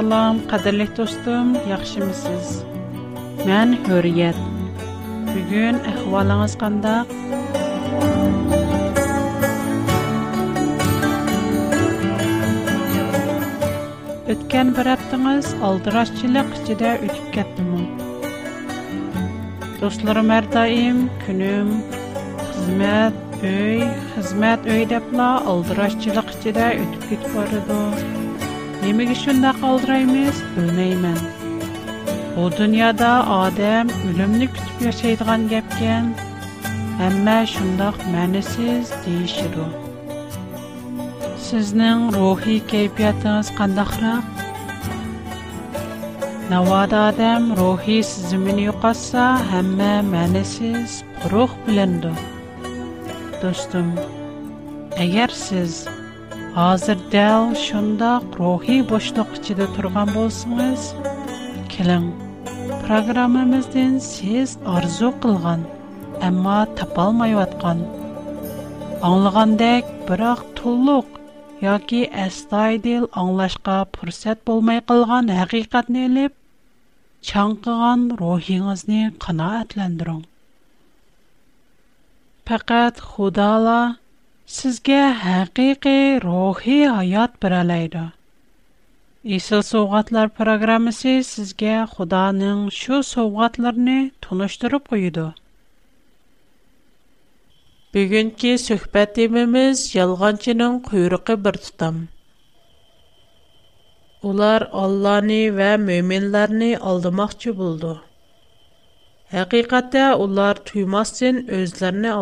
Assalamu qadirlik dostum, yaxşımısınız? Mən Hürriyet. Bu gün əhvalınız qandaq? Ötken bir attınız, aldıraşçılık içinde ütüp kettim. Dostlarım her daim, günüm, hizmet, öy, hizmet öy deyip Nemek için de bilmeymen. Bu dünyada Adem ölümlü kütüb yaşaydıgan gepken, ama şundak mənisiz deyişir o. Sizin ruhi keyfiyatınız kandakra? Navada Adem ruhi sizimini yukasa, ama mənisiz ruh bilindu. Dostum, eğer siz Азыр дәл соңда рухи бос тоқ тұрған болсыңыз? Кілің, бағдарламамыздан сіз арзу қылған, амма тапа алмай отқан, бірақ толық, яки әстой діл аңлашқа болмай қылған хақиқатны алып, чаңқыған руҳиңізді қына атландыруң. Фақат Худала sizge haqiqi ruhi hayat beraleydi. Isil sovqatlar programmasi sizge xudanın şu sovqatlarını tunuşturup uyudu. Bügünki söhbət imimiz yalğancının kuyruqı bir tutam. Ular Allah'ını və müminlərini aldımaq çubuldu. Həqiqətdə onlar tüyməsin özlərini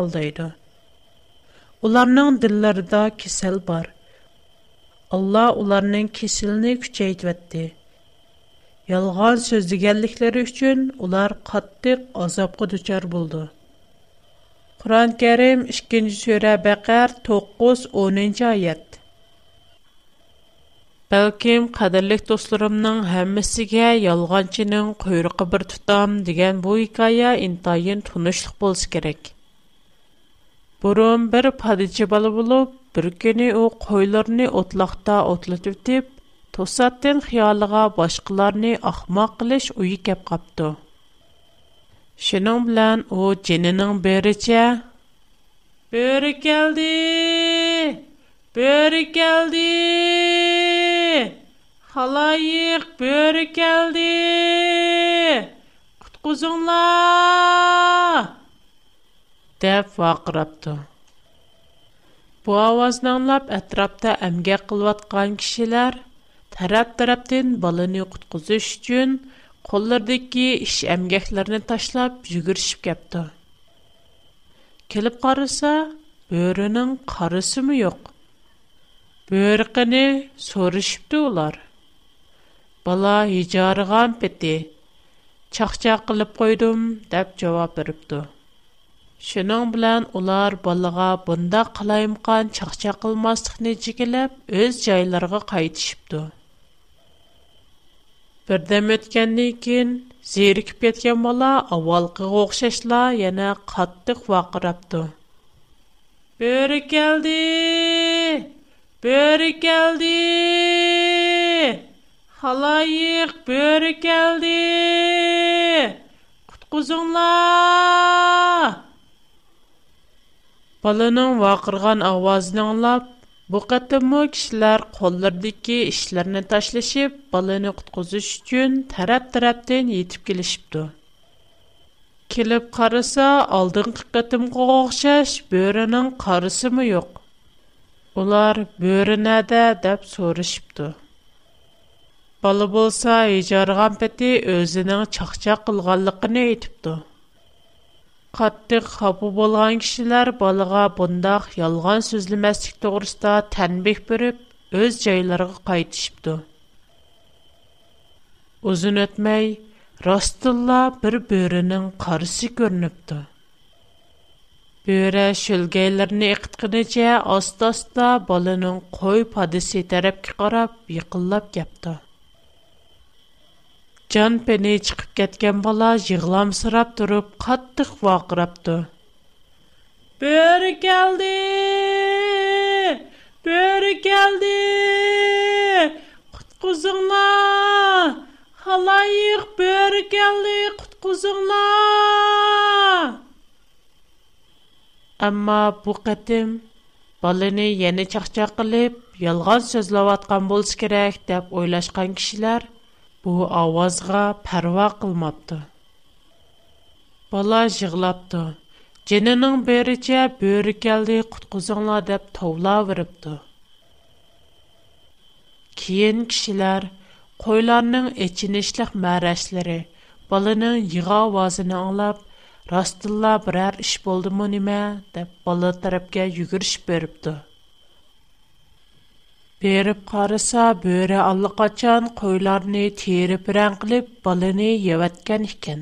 Onlarning dillarida kesel bar. Allah onlarning kesilini kuchaytvetdi. Yalğan söz deganliklari uchun ular qattiq azobga duchor bo'ldi. Qur'on Karim 2-sura Baqar 9-10 oyat. Бәлкім қадірлік достарымның әммісіге ялғанчының құйрықы бір тұтам деген бұл хикая интайын тұнышлық болсы керек. Бұрын бір падичи балы болып, бір күні о қойларыны отлақта отлатып тосаттен қиялыға башқыларыны ақма қылыш ұйы кәп қапты. Шының білән о жененің беріче, «Бөрі келді! Бөрі келді! Халайық, бөрі келді! Құтқызыңлар!» деп ваа қырапту. Бу ауазнан лап әтрапта әмге қылваткан кишилар тарап-тараптин балыни ұқыт-ғызышчын қолырдайки іш әмгехларын ташлап жүгіршіп кепту. Келіп қараса бөрінің қарасы му йоқ? Бөрігіні соришіп ду олар. Бала үйжарған петті. Чақча қылып қойдум, деп Шының білән олар балыға бұнда қылайымқан чақча қылмастық нечекеліп, өз жайларғы қайтышыпты. Бірдем өткенден кейін зерікіп кеткен бала авалқы оқшашла яна қаттық вақырапты. Бөрі келді! Бөрі келді! Халайық бөрі келді! Құтқызыңлар! بالىنىڭ ۋارقىرىغان ئاۋازىنى ئاڭلاپ بۇ قېتىممۇ كىشىلەر قوللىرىدىكى ئىشلىرىنى تاشلىشىپ بالىنى قۇتقۇزۇش ئۈچۈن تەرەپ تەرەپتىن يېتىپ كېلىشىپتۇ كېلىپ قارىسا ئالدىنقى قېتىمقىغا ئوخشاش بۆرىنىڭ قارىسىمۇ يوق ئۇلار بۆرە نەدە دەپ سورىشىپتۇ بالا بولسا ھىجارغان پېتى ئۆزىنىڭ چاقچاق قىلغانلىقىنى ئېيتىپتۇ قاتتىق خاپا بولغان كىشىلەر بالىغا بۇنداق يالغان سۆزلىمەسلىك توغرىسىدا تەنبىھ بېرىپ ئۆز جايلىرىغا قايتىشىپتۇ ئۇزۇن ئۆتمەي راستتىنلا بىر بۆرىنىڭ قارىسى كۆرۈنۈپتۇ بۆرە شۆلگەيلىرىنى ئېقىتقىنىچە ئاستا ئاستا بالىنىڭ قوي پادىسى تەرەپكە قاراپ يېقىنلاپ كەپتۇ җан пени чыгып кәткән бала ягылам сырап турып, каттык вакырапты. Бер geldi! Бер geldi! Куткызыңна! Аллаһ ир бер geldi куткызыңна! әмма бу кәтем баланы яңа чачча кылып, ялгыз сөйләваткан булсын керек дип ойлашкан кишләр У авазға парва қылмадды. Бала жығлапды, дженінің беріці бөрі келді қудкозонла деп тавла вырыпды. Киен кишилар, койларның еченешліх мәрәшлери, балының йыга вазына аңлап, растылла бірар іш болды му неме, деп балы тарапке югірш бөріпды. Berib qarasa, böre allaqachon qo'ylarni terib rang qilib, balani yevatgan ekan.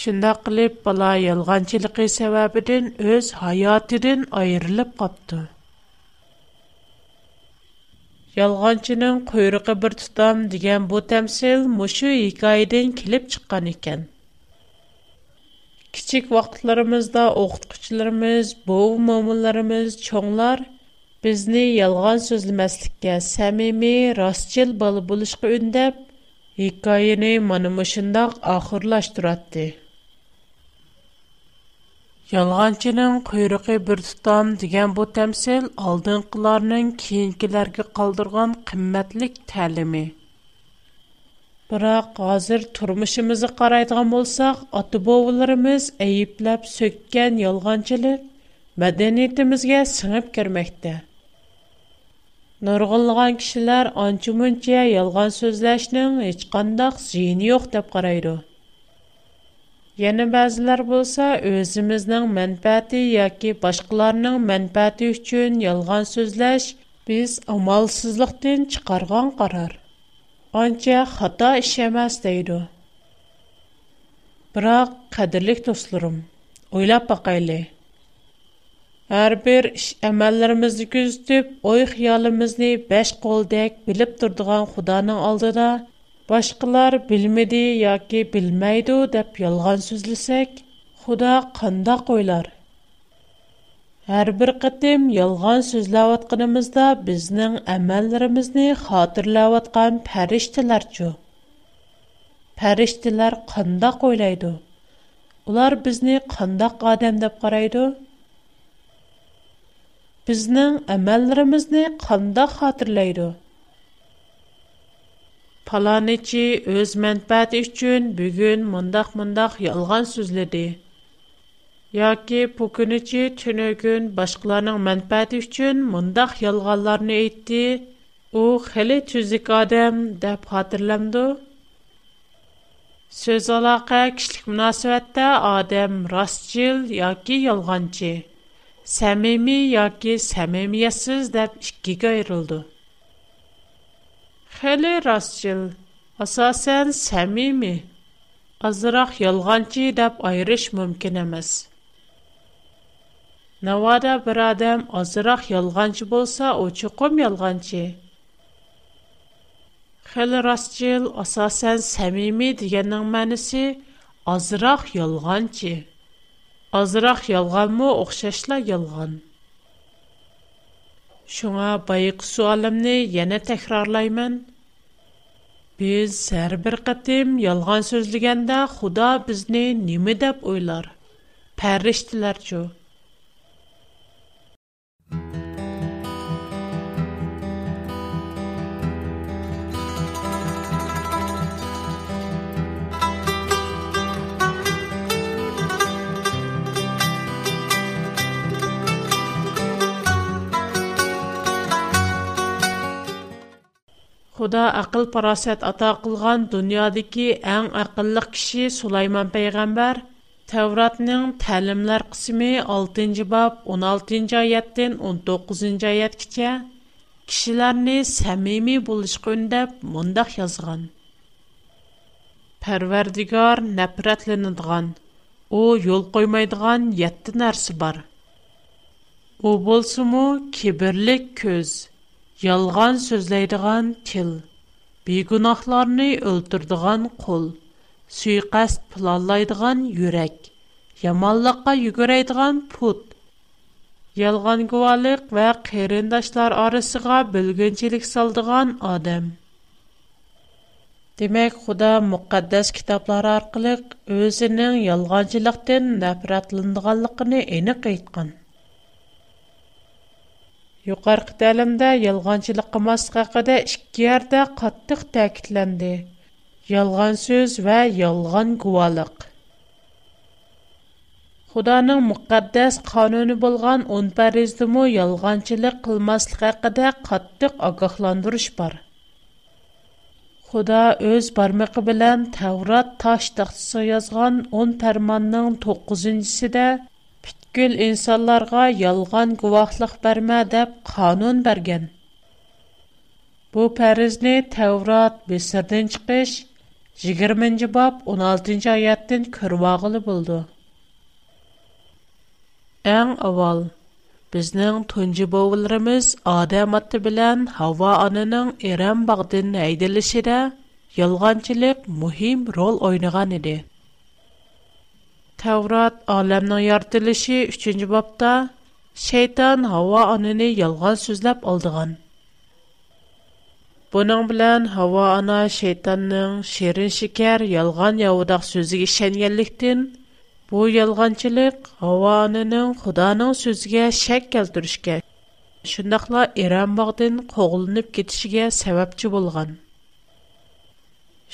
Shunda qilib bola yolg'onchiligi sababidan o'z hayotidan ayrilib qopti. Yolg'onchining quyruqi bir tutam degan bu tamsil mushu hikoyadan kelib chiqqan ekan. Kichik vaqtlarimizda o'qituvchilarimiz, bo'v mo'minlarimiz, cho'nglar – бізній ялған сөзлімәсликкен сәмими, расчил балы булышқы үндәп, хикаяни манымушында ахырлаш дурадды. Ялғанчының күйріғи бүртутам диген бу тәмсил алдын қыларының киынкіларги қалдырған қиммэтлик тәлімі. Бірақ азир турмышымызы қарайдғам олсақ, атубоуыларымыз айыплап сөккен ялғанчылы маденитімізге сыңып кермекті. Нұрғылған кішілер аңчы мүнче елған сөзләшнің ечқандақ зейіні оқ деп қарайды. Яны бәзілер болса, өзіміздің мәнпәті яки башқыларының мәнпәті үшчен елған сөзләш, біз амалсызлықтен чықарған қарар. Аңча хата ішемәс дейді. Бірақ қадірлік тұслырым, ойлап бақайлы. Һәр бер әмәлләребезне күзәтеп, ой хыялыбызны баш колдак билеп турдыган Худаның алдында башкалар билмеди яки билмәйди дип ялган сүзлесәк, Худа кында койлар. Һәр бер кытым ялган сүзләп аткынымызда безнең әмәлләребезне хатırlап аткан фәриштәләрчү. Фәриштәләр кында койлайды. Улар безне кында адам дип карайды. bizning amallarimizni qandoq xotirlaydi palonichi o'z manfaati uchun bugun mundoq mundoq yolg'on so'zladi yoki pukunichi tuni kun boshqalarning manfaati uchun mundoq yolg'onlarni aytdi u xili tuzuk odam deb xotirlamdi so'z aloqa kishilik munosabatda odam rostchil yoki yolg'onchi səmimi yoki səmimiyyətsiz deyə ikiyə ayrıldı. Xeyli rastçıl, əsasən səmimi, azraq yalğancı deyə ayırış mümkün emas. Navada bir adam azraq yalğancı bolsa, o çuqum yalğancı. Xeyli rastçıl, əsasən səmimi deyənin mənası azraq yalğancı. Азырақ ялған му оқшашла ялған. Шуңа байық суалымны яна тәкрарлаймын. Біз сәр бір қатым ялған сөзлігенде худа бізні немі деп ойлар. Пәріштілер жоқ. خۇدا ئەقىل پاراسەت ئاتا قىلغان دۇنيادىكى ئەڭ ئەقىللىق كىشى سۇلايمان پەيغەمبەر تەۋراتنىڭ تەلىملەر قىسمى 6 باب 16 ئايەتتىن 19 ئايەتكىچە كىشىلەرنى سەمىمىي بولۇشقا ئۈندەپ مۇنداق يازغان. پەرۋەردىگار О, ئۇ يول قويمايدىغان يەتتە бар. بار. ئۇ بولسىمۇ كىبىرلىك كۆز. Ялған сөзләйдіған тіл, бейгунахларны ئۆلتۈردىغان қол, сүйқәс пылалайдыған юрек, يامانلىققا югурайдыған пут, Ялған гуалық вә қейрендашлар арысыға білгінчілік салдыған адам. Демек, Худа мұқаддас китаплар арқылық өзінің ялғанчылықтен нәпіратлындығалықыны еніқ айтқан. قارق تەلىمدە يالغانچىلى قىماس قەqەدە ئىككىەردە قاتتىق تەكىلەنى. يالغان سۆز ۋە يالغان گواللىق. Худаның مۇققەددەس قانünü بولغان 10 بەزدىمۇ يالغانچىلى قىلماس خەقىدە قاتتىق ئاغخlandۇرش بار. Xدا ئۆز بارمىقى بىلەن تەۋەت تاشتەسا يازغان 10 تەەرماننىڭ 9 бүткіл инсаларга ялған күвақлық бәрмә деп қанун бәрген. Бу пәрізіне тәурат бесірден чықыш, 20-ci bab 16-cı ayətin kürvağılı buldu. Ən aval, biznin tuncu boğulurumuz Adem atı bilən Hava anının İrem bağdının əydilişi də yılgancılık mühim Таврат, аламның яртылышы 3-нче бапта шайтан һава аныны ялган сүзләп алдыган. Буның белән һава ана шайтанның шерин шикәр ялган яудак сүзеге ишенгәнлектән бу ялганчылык һава анының Худаның сүзгә шәк кертүшкә, шундыйлар Иран багдын когылынып кетишгә сәбәпче булган.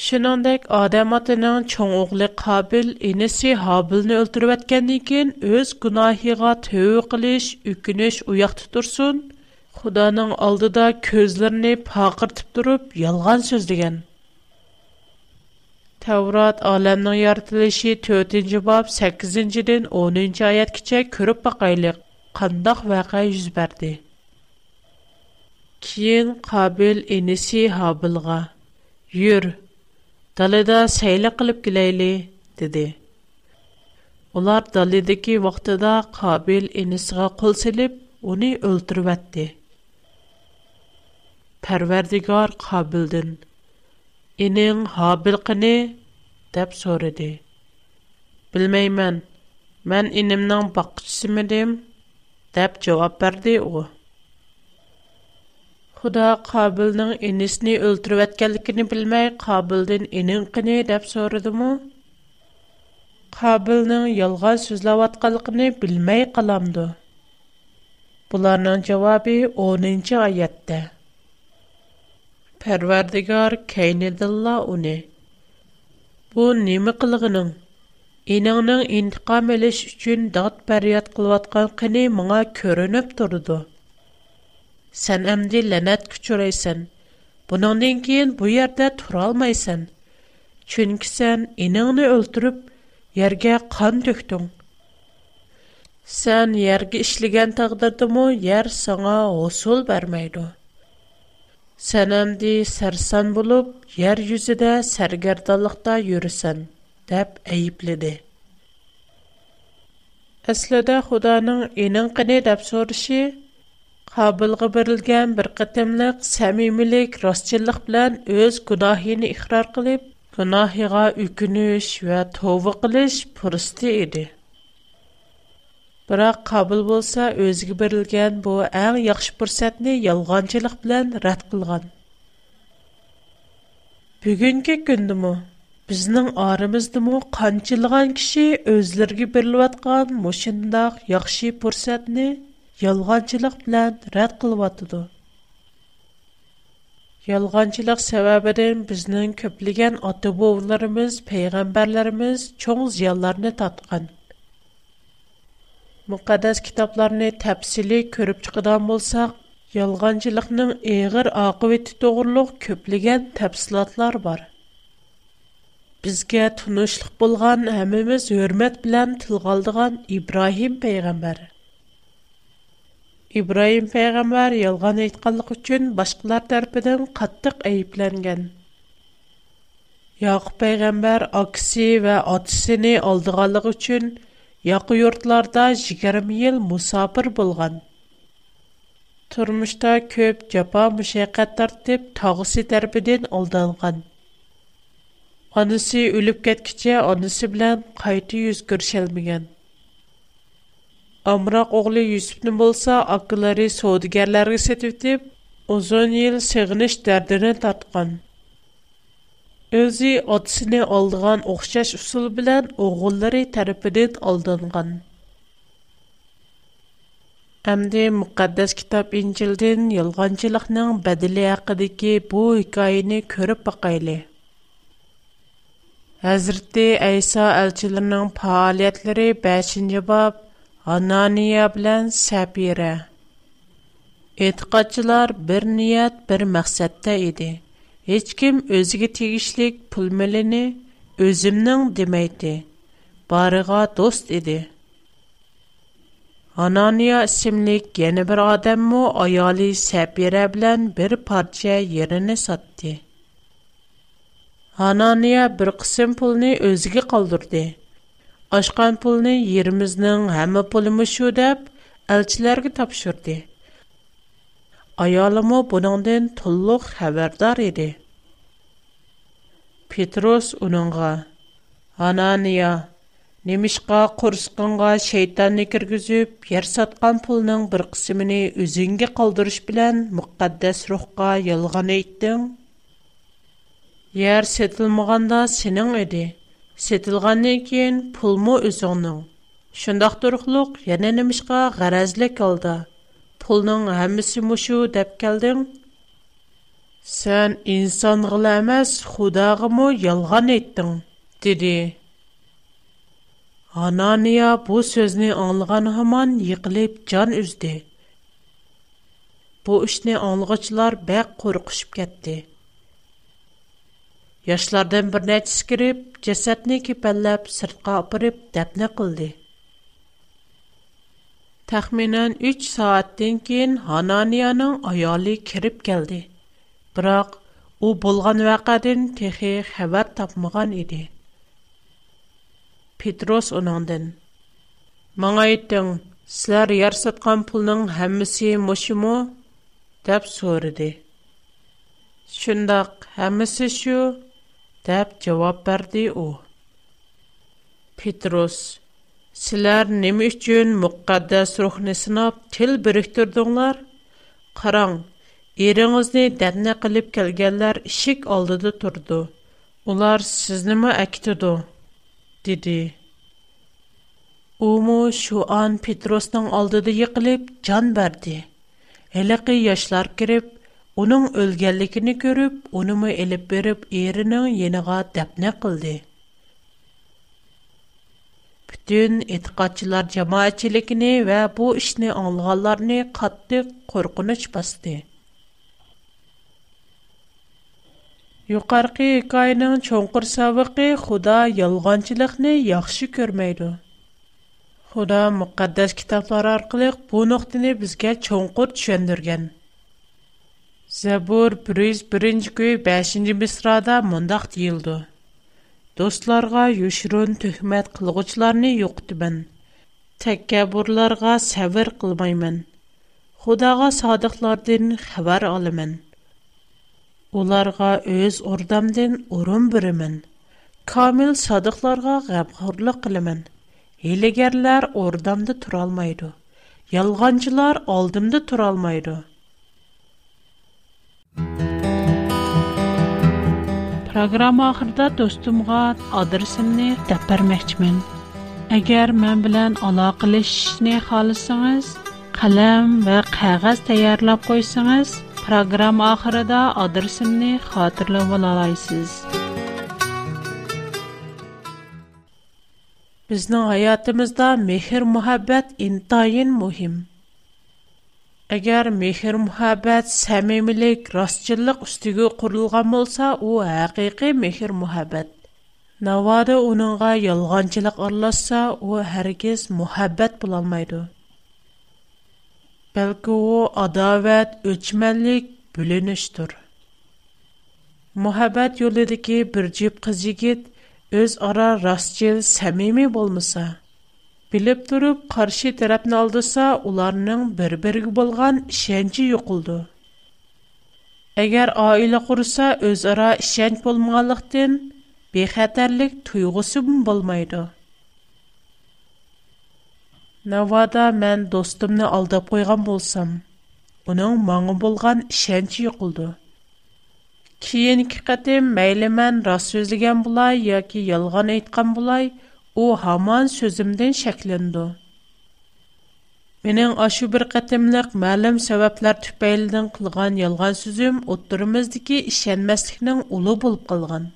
Шинондек Адам атының чоң оғлы Қабил инеси Хабилны өлтіріп әткенден кейін өз гунахыға төу қылыш, үкініш уяқ тұтырсын. Худаның алдыда көзлеріне пақыртып тұрып, ялған сөз Таврат Аламның яртылышы 4-ci бап 8-ciден 10-ci аят кіче көріп бақайлық. Қандақ вақа жүзбәрді. Кейін Қабил инеси Далада сәйлә кылып киләйле, диде. Улар далидәки вакытыда Кабил инисгә кул селеп, уни өлтүрүп атты. Парвардигар Кабилдин "Инин Хабил кыны?" дип сорады. "Белмәймен. Мен инимнең бакчысы мидем?" дип җавап берде ул. Худа Кабилның инесне өлтүрүп аткәнлекен белмәй, Кабылдан инең кыны дип сорадымы? Кабилның ялган сүзләп аткәнлекен белмәй каламды. Буларның җавабы 10нчы аятта. Парвардигар Кейнедилла уни. Бу неме кылыгының? Инеңнең интиқам элеш өчен дат пәрият кылып аткан кыны моңа көрүнүп турды. Сәнәм дийләнет күчүресен. Буның ден киен бу ярдә тура алмыйсың. Чөнки сән инеңне өлтүріп, яргә кан төктң. Сән яргә ислегән тагдырдымы, яр соңа госул бармайды. Сәнәм ди серсән булып, яр юзидә сәргәрдәнлекдә йөрисен, дип әйипледе. Асладә Худаның инең кыне дәфсүрше. Қабылғы берілген бір қытымлик, сәмимилик, расчеліх білян өз кудахини ихрар қилип, кунахига үкініш ва тувы қилиш пұрысты иди. Бірақ, қабыл болса, өзгі берілген бұл әң яхш пұрсатни ялғанчеліх білян рат кулған. Бүгінки күнді му, бізнің арымізді му, қанчеліган кіши өзлергі берілватған мушиндах яхши yolg'onchilik bilan rad qilyotidi yolg'onchilik sababidan bizning ko'plagan ota bovlarimiz payg'ambarlarimiz cho'ng ziyonlarni tatqan muqaddas kitoblarni tafsili ko'rib chiqadigan bo'lsak yolg'onchilikning eg'ir oqibati to'g'riliq ko'plagan tafsilotlar bor bizga بولغان bo'lgan hammamiz hurmat bilan tilg'oldigan ibrohim payg'ambari İbrahim Peygamber yalğan aytqanlıq üçün başqalar tərəfindən qatdıq ayıplanğan. Yaqub Peygamber aksi ва atısını aldığanlıq üçün yaqı юртларда 20 ел musafir bolğan. Turmuşda köp cəpa müşəqqət tərtib tağısı tərəfindən aldanğan. Anısı ölüp getkice anısı bilen qaytı Amraq oğlu Yusufni bolsa akıları soğudigerlerge setip uzun yıl sığınış derdini tatkan. Özü atisini aldıgan oxşaş usul bilen oğulları tarafidin aldangan. Әмді мұқаддас кітап Инчилден ялғанчылықның бәділі ақыдеке бұл хикайыны көріп бақайлы. Әзірті Әйса әлчілерінің пағалиятлері 5-ci bab Анания белән Сәпирә. Этқачылар бер ният, бер мәхсәттә иди. Һеч ким өзгә тегишлек пул мәлене өзимнең демәйде. Барыга дост иди. Анания исемлек яңа бер адам мо аялы Сәпирә белән бер парча йерен сатты. Анания бер кысым пулны өзгә калдырды ашқан пулны йермизнең һәммә пулымы шу дип элчиләргә тапшырды. Аялымы буныңдан тулык хәбәрдар иде. Петрос уныңга: "Анания, немишка курсқынга шайтанны киргизүп, йер саткан пулның бер кысымын үзеңгә калдырыш белән мөхәддәс рухка ялган әйттең. Йер сәтелмәгәндә синең иде. Сетілғаннан кейін пул мо өзіңнің. Шындақ тұрықлық, яны немішқа ғаразлік алды. Пулның әмісі мұшу дәп кәлдің. Сән инсан ғыл әмәс, худағы мұ ялған еттің, деді. Анания бұл сөзіне аңылған ғаман еқіліп жан үзді. Бұл үшіне аңылғычылар бәк қорқышып кәтті. Яшлардан бер нәтис кирип, җәсәтне кипәлләп сыртка апырып дәпне кылды. Тәхминән 3 сааттан кин Хананияның аялы кирип келди. Бирок у булган вакытын техи хәбәр тапмаган иде. Петрос оныңдан Маңа әйттең, сілер яр сатқан пұлның хәмісі мұшымы? Дәп сөріде. Шындақ, хәмісі шу, Дәп, жавап берди у. Петрос, силар неме үчүн муккаддас рухны сынап тил бириктирдиңлар? Караң, эриңизни дәрне кылып келгенлер ишик алдыда турду. Улар сизни ме акитиду? диди. Уму шуан Петросның Петрустың алдыда йыкылып жан берди. Элеки яшлар кирип, Уның өлгәнлегене күріп, уни мәеләп берип, әренең яңага дәпне кылды. Бүтән иттачлар җемаатчелегенә ва бу эшне алганларны катып, коркыныч басты. Юкаркы Кайның чөңкүр сабыгы Худа ялгынчылыкны яхшы көрмәй дә. Худа мөхәддәс китаплар аркылы буны дине безгә чөңкүр төшәндергән. Зәбур 101-5 мисрада мондақ дейілді. Достларға үшірін түхмет қылғычларыны юқты бін. Тәккәбурларға сәвір қылмаймын. Худаға садықлардың хабар алымын. Оларға өз ордамдың орын бірімін. Камил садықларға ғабқұрлық қылымын. Елігерлер ордамды тұралмайды. Ялғанчылар алдымды тұралмайды. Программа ахырда достумга адресимni deb Агар мен билан bilan aloqalashishni қалам ва va qog'oz tayyorlab программа programma oxirida adresimni xotirlab olasiz. Bizning hayotimizda mehr-muhabbat муҳим. Əgər mehr-muhabbət, səmimilik, rastçılıq üstügə qurulğan bolsa, o həqiqi mehr-muhabbət. Navada onunğa yalğancılıq aralashsa, o hərgiz muhabbət bula olmaydı. Bəlkə o adavət, öçmənlik, bölünüşdür. Muhabbət yoludakı bir cib qız yigit öz ara rastçıl, səmimi bolmasa, بیلپ دروب قارشی طرف نالد سا اولارنن بربرگ بلغان شنچی یکول دو. اگر عائل өз ара ارا شنچ بل مالختن به خطر لک توی غصب بل میاد. نوادا من دوستم نالد پیغام بوسام. اونو مانع بلغان شنچی یکول булай, яки, اینکه قدم булай, О, хаман sözümden şeklendi. Менің ашу бір қатымлық мәлім сөвәплер түпәйілдің қылған елған сүзім отырымыздығы ішенмәсіхнің ұлы болып қылған.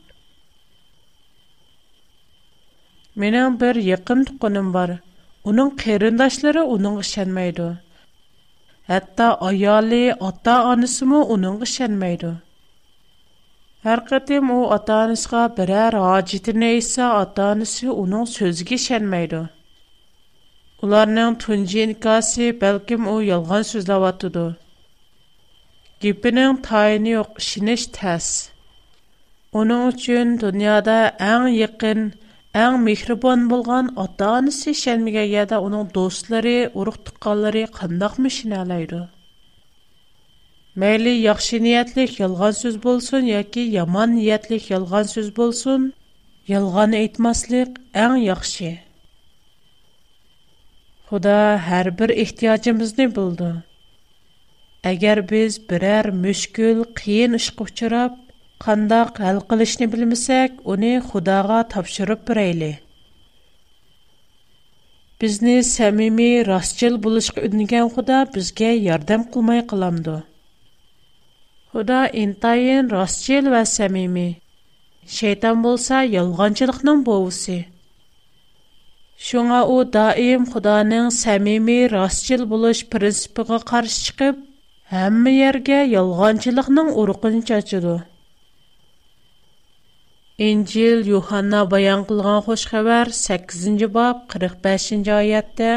Менің бір еқін тұқыным бар. Оның қиырындашылары оның ішенмейді. Әтті аялы, ата анысымы оның ішенмейді. Һәр кытым у атанысга берәр хаҗитне исә атанысы уның сөзге шәнмәйде. Уларның тунҗин касы бәлкем у ялган сүзләп атыды. Гипенең тайны юк, шинеш тәс. Уның өчен дөньяда иң якын, иң мехрибан булган атанысы шәнмәгә яда уның дуслары, урук тукканлары кандак Мәлі яхшы ниетле ялған сүз булсын, яки яман ниетле ялған сүз булсын. Ялған әйтмәслек иң яхшы. Худа һәр бер ихтиҗебезне булды. Әгәр без берәр мүшкіл, қиын иш күчүреп, кандак һал кылышны белмәсәк, уни Худага тапшырып рәйле. Безне сәмими, расчыл булышка үдінген Худа безгә ярдәм кумай каламды. Худа интайын расчел ва самими. Шейтан болса, ялғанчылықның болысы. Шуңа о даим Худаның самими расчел болыш принципіға қарсы чықып, әмі ерге ялғанчылықның ұрқын чачыды. Инжил Юханна баян қылған хош хабар 8-нче бап 45-нче аятта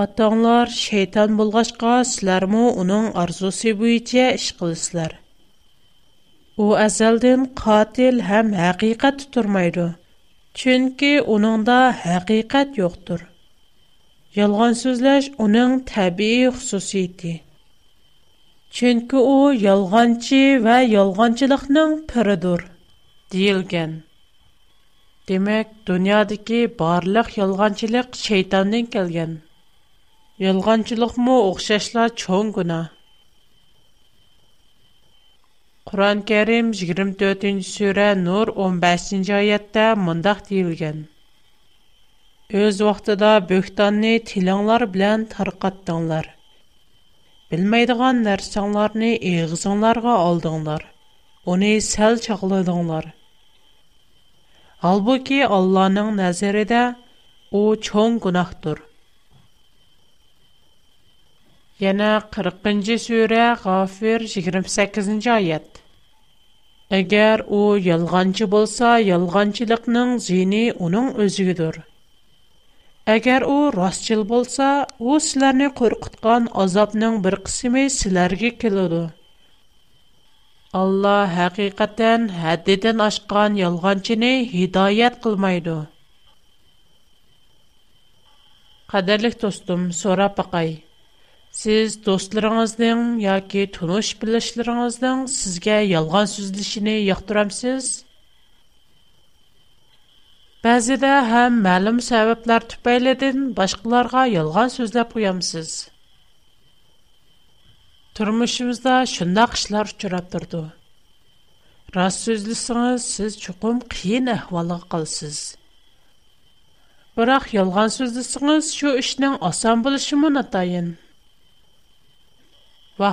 Атаңлар шейтан болғашқа, сілер му оның арзусы бүйте іш қылысылар. О әзелден қатил әм әқиқат тұрмайды, чүнкі оныңда әқиқат йоқтыр. Ялған сөзләш оның тәбиі құсусиеті. Чүнкі о ялғанчы вә ялғанчылықның пірідір, дейілген. Демек, дүниадыки барлық ялғанчылық шайтанның келген. yolg'onchilikmi o'xshashla cho'ng gunoh qur'oni karim yigirma to'rtinchi sura nur o'n beshinchi oyatda mundoq deyilgan o'z vaqtida bo'htonni tilinglar bilan tarqatdinglar bilmaydigan narsanglarni eg'izinglarga oldinglar uni sal chaqladinglar holbuki allohning nazarida u cho'ng gunohdir Яна 40-нчы сүре Гафир 28-нчы аят. Эгер ул ялганчы булса, ялганчылыкның җине уның үзигедер. Эгер ул расчыл булса, ул силәрне куркыткан азапның бер кысымы силәргә киләды. Алла һәқиқатан хәддәдән ашкан ялганчыны һидоят кылмыйды. Кәдерлек тустым, сорап бакай. Сез достларыңыздың яки тунуш билишларыңыздың сезгә ялган сүзлешене яктырамсыз? Бәзіде һәм мәлім сәбәпләр түпәйледен башқаларға ялған сөзләп қоямсыз. Тұрмышымызда шында қышлар ұшырап тұрды. Рас сөзлісіңіз, сіз чүкім қиын әхвалығы қалсыз. Бірақ ялған сөзлісіңіз шу үшінің асан бұлышымын атайын.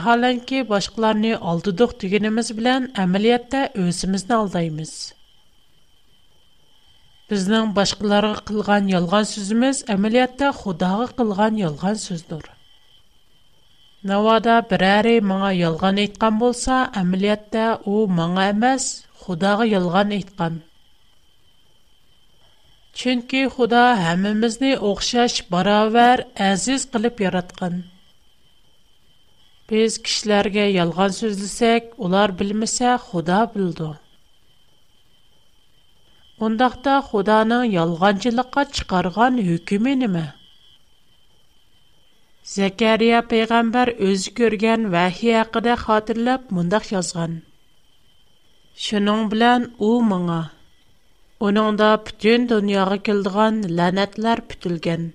ھاەنكى باشقىلارنى ئالىدۇق تۈگىنىمimiz بىلەن ئەمەلىيەتتە ئۆسىىزنى алدەيم. بىزنىڭ باشقىلارغا قىلغان يالغان سزümüzمىز ئەمىيەتتە xداغا قىلغان يالغان سۆزdürر. ناوادا بىرəرى ماڭا يالغان ئېيتقان بولسا ئەمىلىيەتتە ئۇ ماڭا ئەمەس خداغا يылغان يتقان. چنكى خۇدا ھەمىمىزنى ئوخشاش با vەر ئەزىىز قىلىپ Без кишләргә ялган сүз дисек, олар белмәсә, Худа белдер. Бундакта Худаны ялганҗылыкка чыгарган hükүми неме? Закария пәйгамбер үз күргән вахий хакыда хатырлап бундак язган. Шунң белән у мәңә. Уныңда бүтән дөнья үкілгән, ланатлар пүтілген.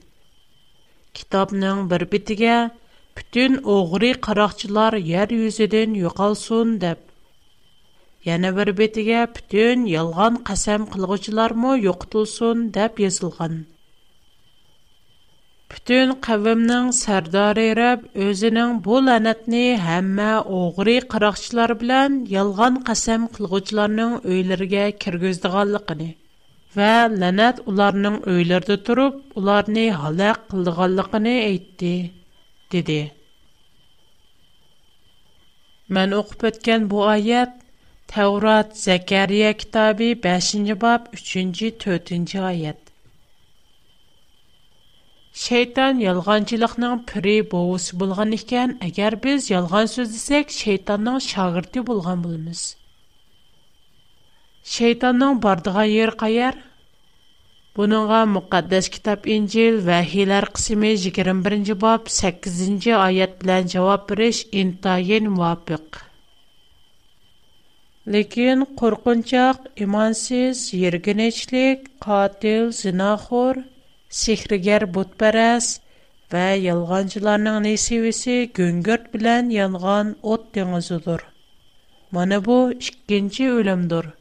Китапның бер бетиге Бүтөн оğры қарақчылар яр юзиден югалсун деп. Яна бер бетге бүтөн ялған қасам қылғучлармы юқтылсун деп язылған. Бүтөн қавмның сәрдары ераб өзінің бұл ланатны һәммә оğры қарақчылар билан ялған қасам қылғучларның үйлеріге кіргездіғанлығыны ва ланат оларның үйлерінде тұрып, оларны халақ қылдығанлығыны dedi. Мен оқып отқан бұл аят Таврот Закария кітабы 5-ші бап 3-ші 4-ші аят. Шейтан жалғаншылықтың пре босы болған екен, әгер біз ялған сөз десек, шайтанның шағырты болған болымыз. Шайтанның бардыға ер қайар, Бұныңға мұқаддас кітап Инжел Вахилар қысымы 21-ci бап 8-ci аят білән жауап біріш интайын муапиқ. Лекен қорқынчақ, имансыз, ергенечлік, қатил, зинахор, сихригер бұтпарас вә елғанчыларның несевесі гүнгірт білән янған от деңізудыр. Мәні бұ 2-ci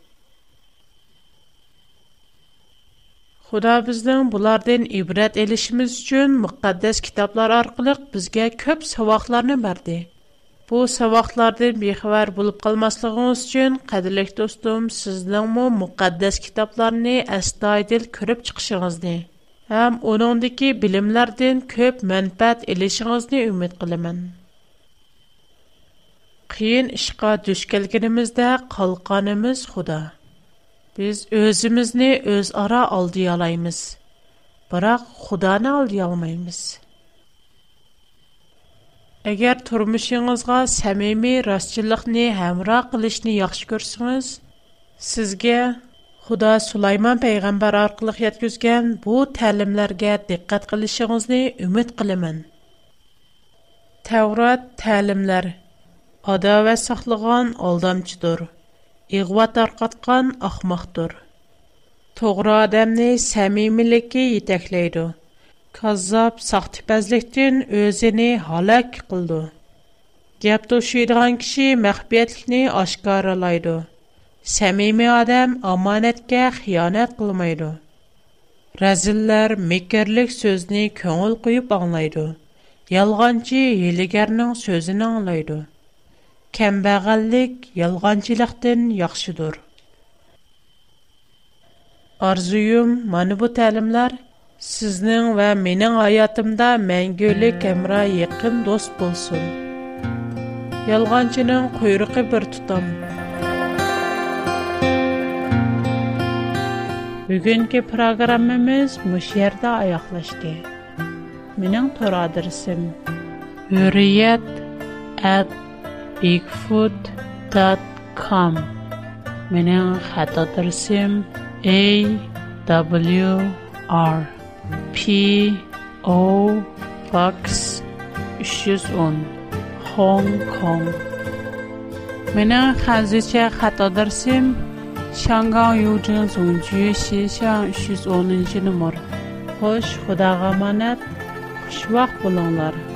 Худа безнең булардан ибрат элишimiz өчен мөхәддәс китаплар аркылы безгә көп савакларны берде. Bu savaqlardan bexabar bo'lib qalmasliginiz uchun qadrli do'stim, sizningmi muqaddas kitoblarni astoydil ko'rib chiqishingizni ham uningdagi bilimlardan ko'p manfaat olishingizni umid qilaman. Qiyin ishqa duch kelganimizda qalqonimiz Xudo. Biz özümüzni özara aldayalaymiz. Biroq Xudoni aldayolmaymiz. Agar turmushingizga samimiy rostchilikni hamroh qilishni yaxshi ko'rsangiz, sizga Xudo Sulaymon payg'ambar orqali yetkazgan bu ta'limlarga diqqat qilishingizni umid qilaman. Tavrat ta'limlar adovat saqlagan aldamchidir. ئىغۋا تارقاتقان ئەخمەقتۇر. توغرا ئادەمنى سەمىمىيلىكى يېتەكلەيدۇ. كاززاپ ساختىپەزلىكتىن ئۆزىنى ھالاك قىلىدۇ. گەپ توشۇيدىغان كىشى مەخپىيەتلىكنى ئاشكارىلايدۇ. سەمىمىي ئادەم ئامانەتكە خىيانەت قىلمايدۇ. رەزىللەر مىكىرلىك سۆزنى كۆڭۈل قويۇپ ئاڭلايدۇ. يالغانچى ھىيلىگەرنىڭ سۆزىنى ئاڭلايدۇ. Кембәгәллик ялғанчылыктан яхшыдыр. Арзуым мәне бу тәлимләр сезнең ва менәң хаятымда мәңгәле кемра якын дус булсын. Ялғанчының куйрыгы бер тутам. Бүгенке программам без мәшһердә аяклашты. Минең торадырсын. Хүрият bigfoot.com менен хата тырсым a w r p o box 310 hong kong менен хазыча хата тырсым 香港邮政总局西巷310 номер. Хош, Худага аманат. Xushvaqt bo'linglar